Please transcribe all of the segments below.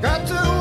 Got to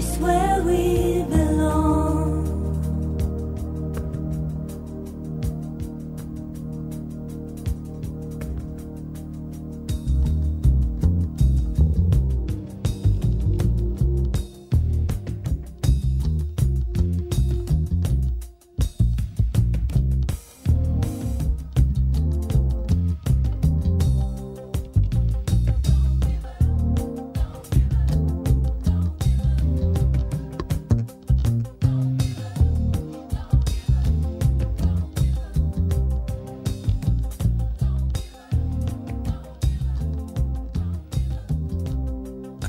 place where we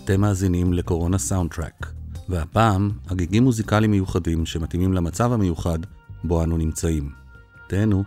אתם מאזינים לקורונה סאונד טראק, והפעם הגיגים מוזיקליים מיוחדים שמתאימים למצב המיוחד בו אנו נמצאים. תהנו.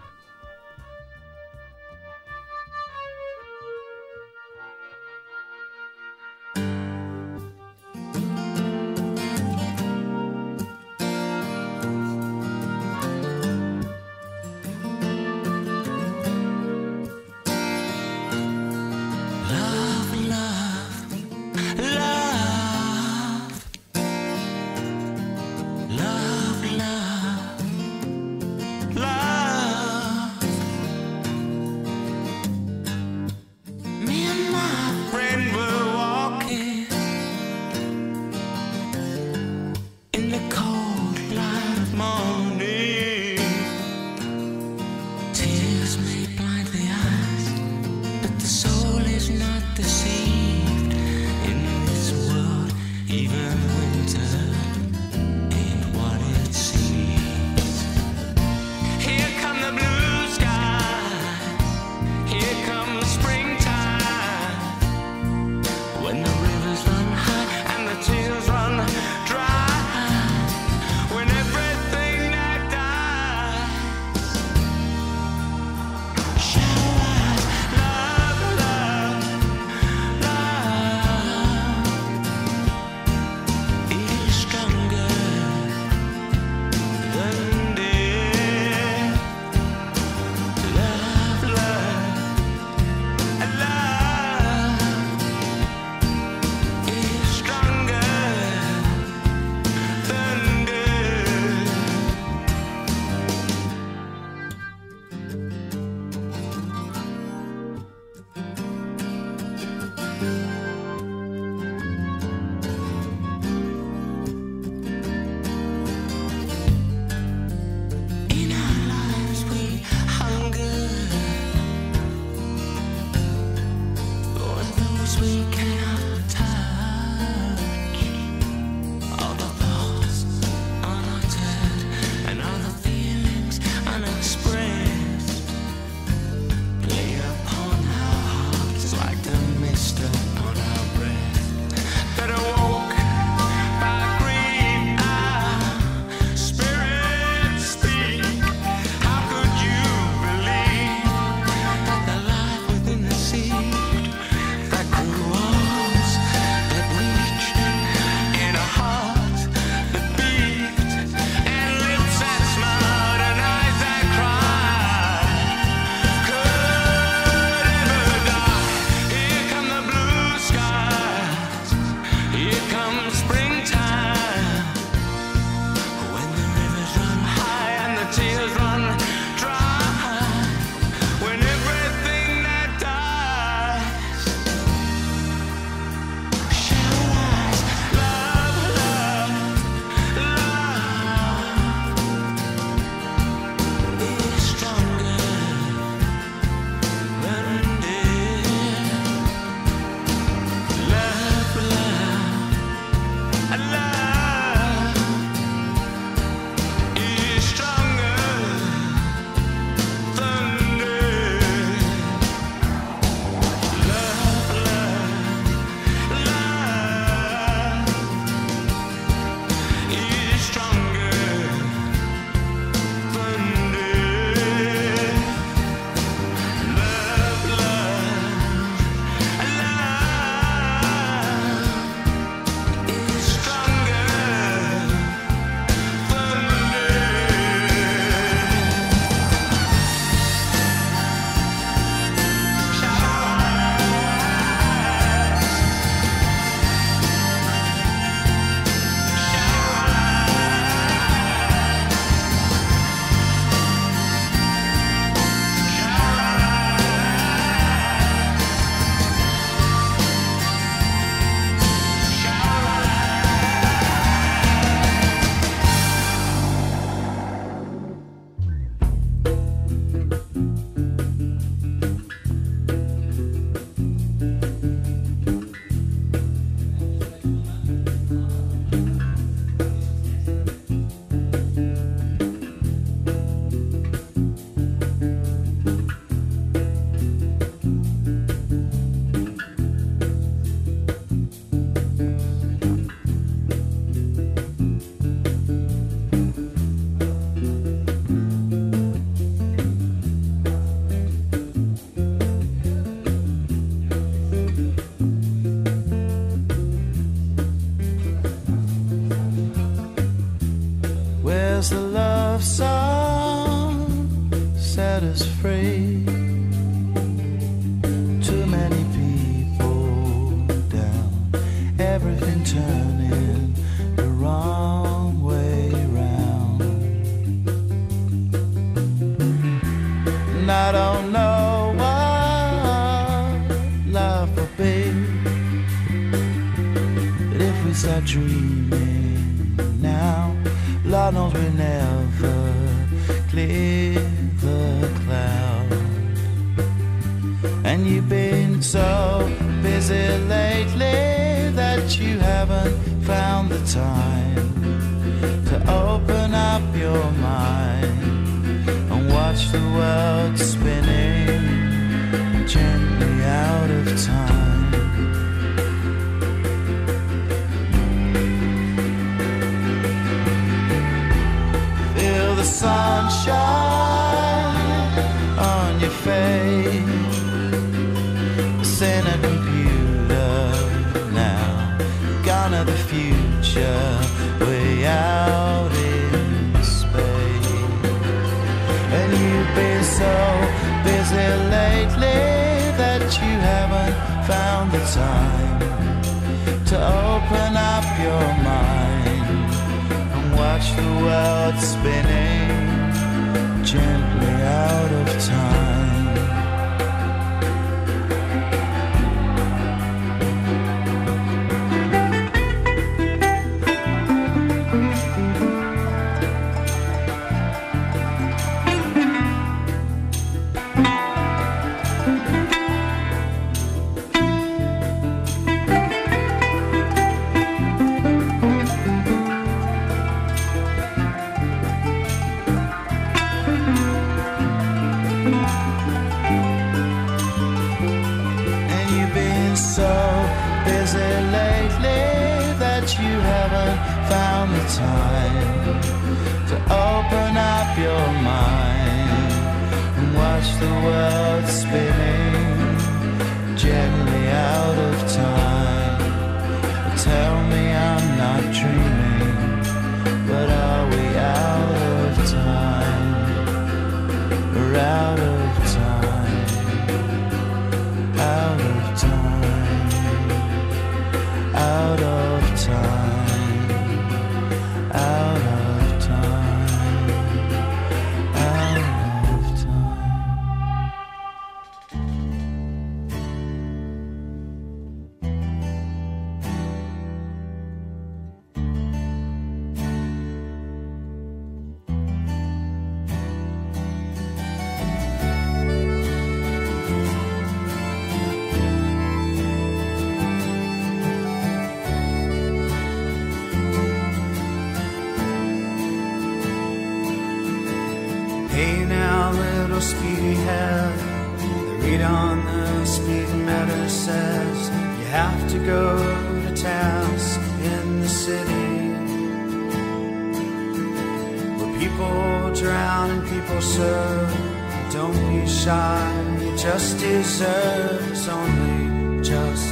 many people down, everything turning the wrong way round. And I don't know what life will be, but if we start dreaming eh, now, Lord knows we never. you just deserve, only just.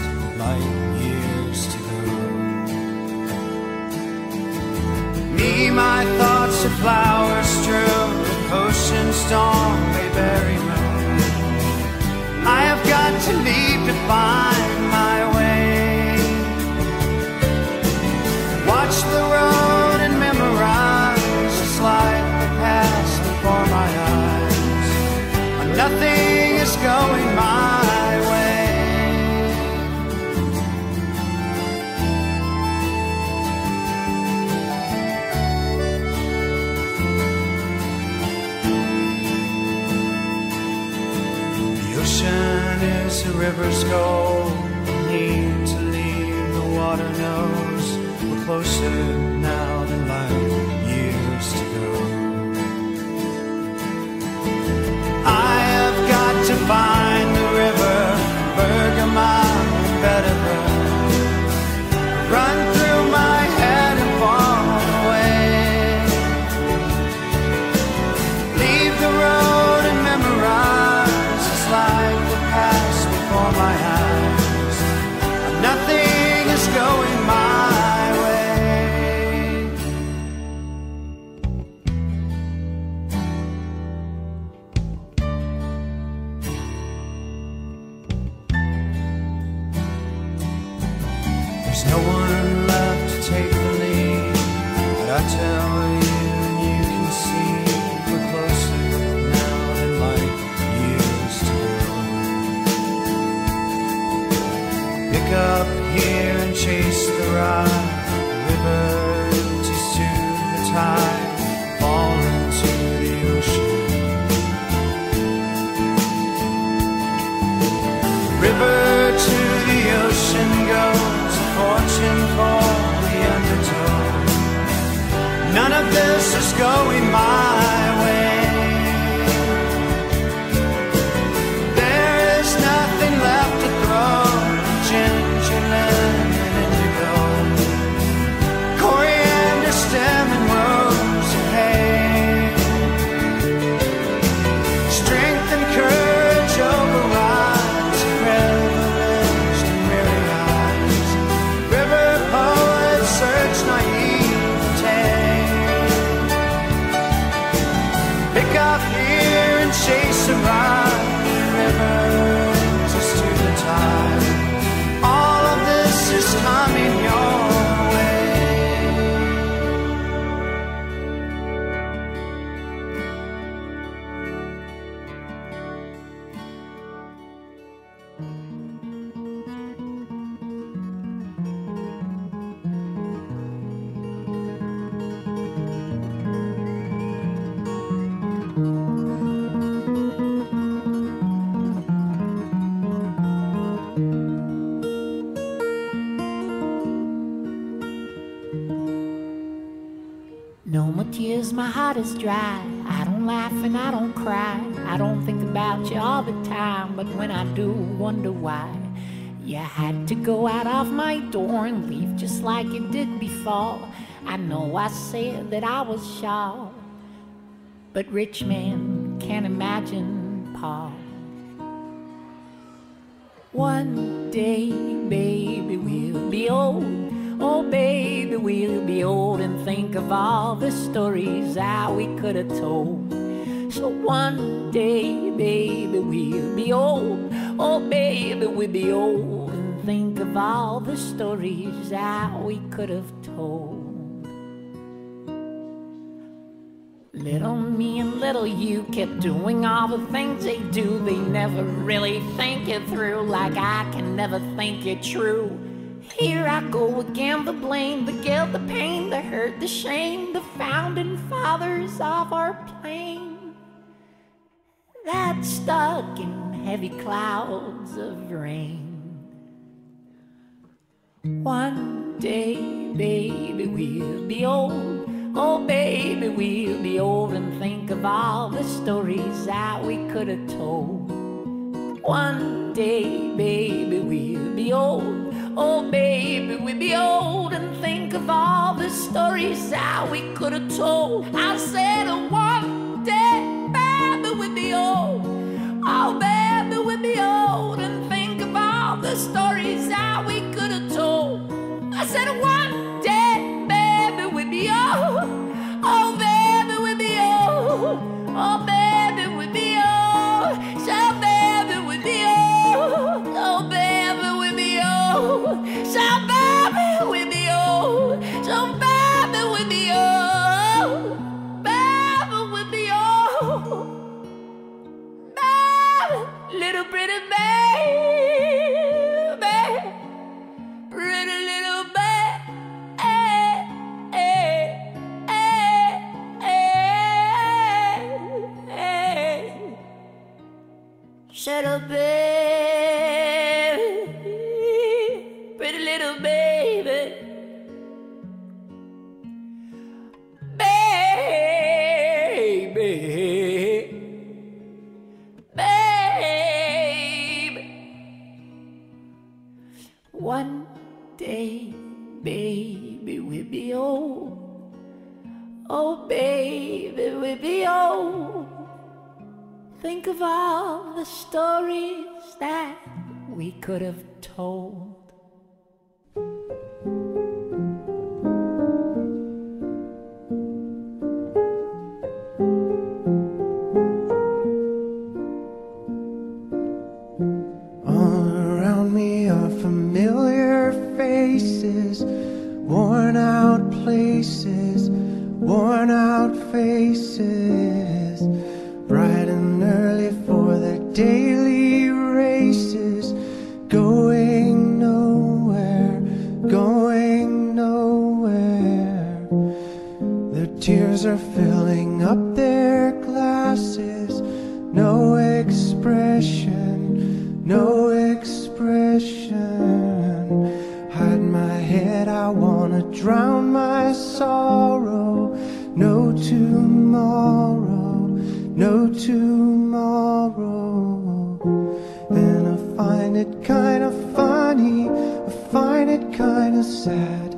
rivers go, need to leave. The water knows we're closer now than like years go. I have got to find. My heart is dry. I don't laugh and I don't cry. I don't think about you all the time, but when I do, wonder why. You had to go out of my door and leave just like you did before. I know I said that I was shy, but rich men can't imagine Paul. One day, baby, we'll be old. Oh, baby, we'll be old and think of all the stories that we could have told. So one day, baby, we'll be old. Oh, baby, we'll be old and think of all the stories that we could have told. Little me and little you kept doing all the things they do. They never really think it through, like I can never think it true. Here I go again, the blame, the guilt, the pain, the hurt, the shame, the founding fathers of our plane. That's stuck in heavy clouds of rain. One day, baby, we'll be old. Oh, baby, we'll be old and think of all the stories that we could have told. One day, baby, we'll be old. Oh, baby, we'll be old and think of all the stories that we could have told. I said, oh, one day, baby, we'll be old. Oh, baby, we'll be old and think of all the stories that we could have told. I said, one Oh, baby, we'll be old. Think of all the stories that we could have told. my sorrow. No tomorrow, no tomorrow. And I find it kinda funny, I find it kinda sad.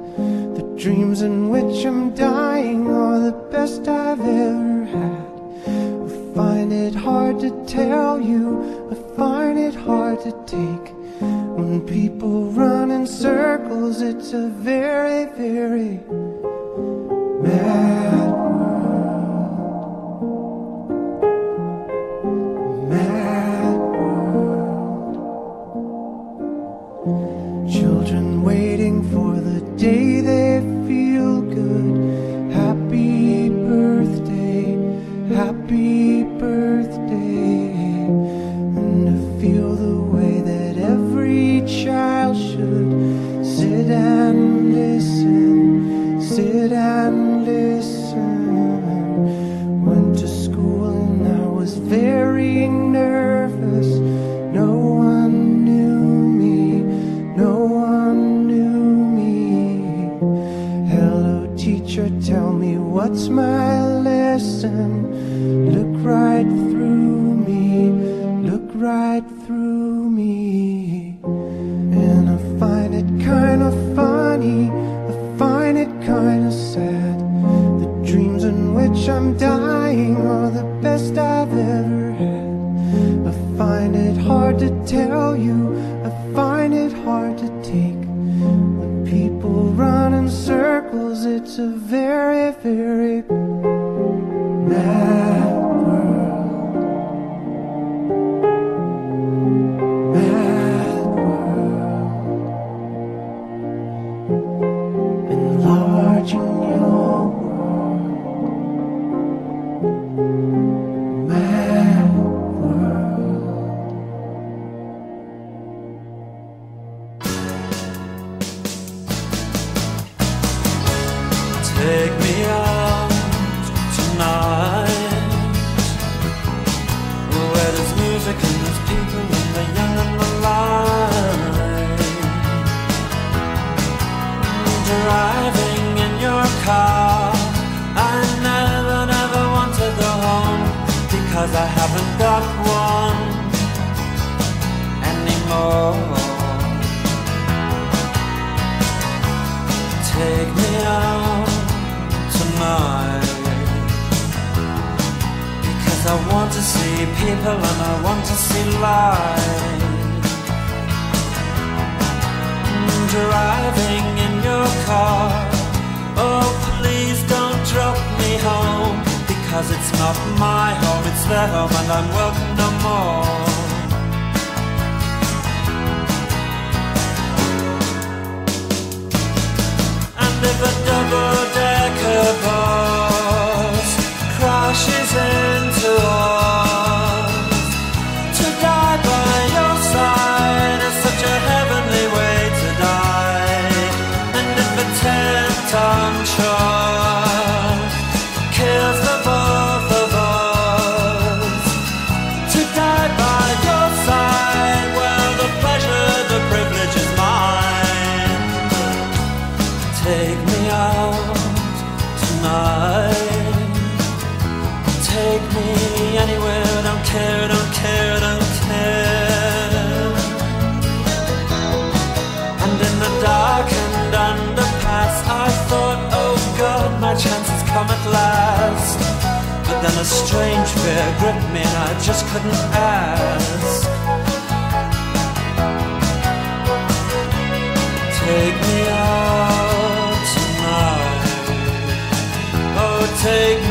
The dreams in which I'm dying are the best I've ever had. I find it hard to tell you, I find it hard to take. When people run in circles, it's a very, very mad driving in your car. Oh, please don't drop me home because it's not my home, it's their home, and I'm welcome no more. strange fear gripped me and I just couldn't ask. Take me out tonight. Oh, take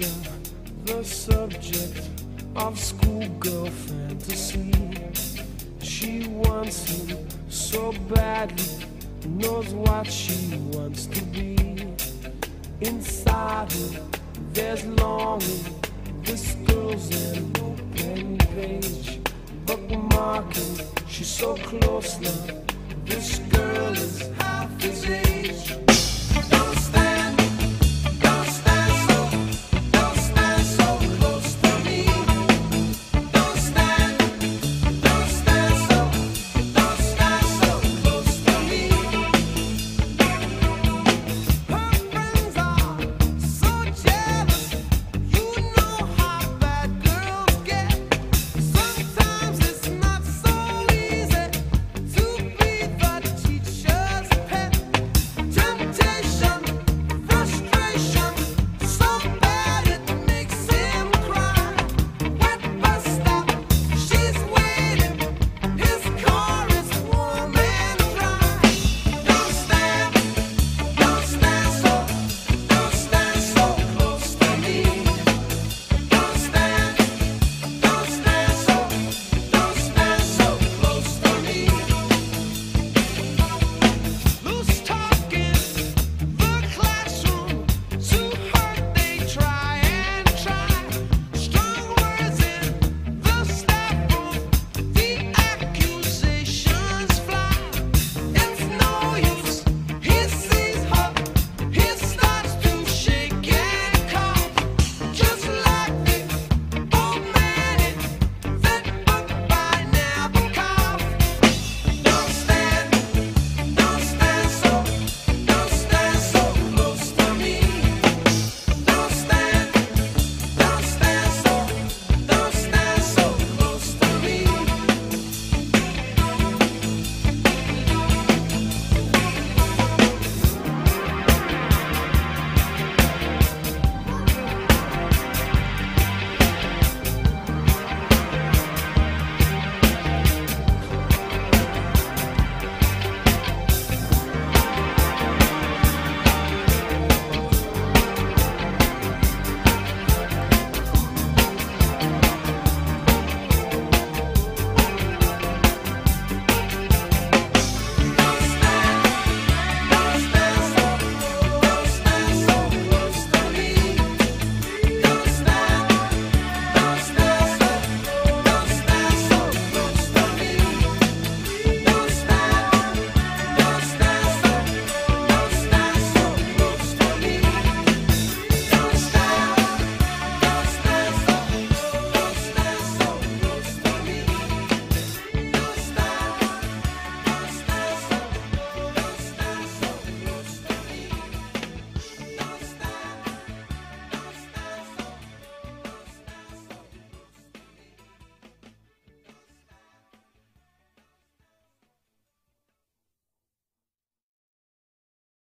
teacher, the subject of schoolgirl fantasy. She wants him so badly, knows what she wants to be. Inside her, there's longing. This girl's an open page, bookmarking. She's so close now. This.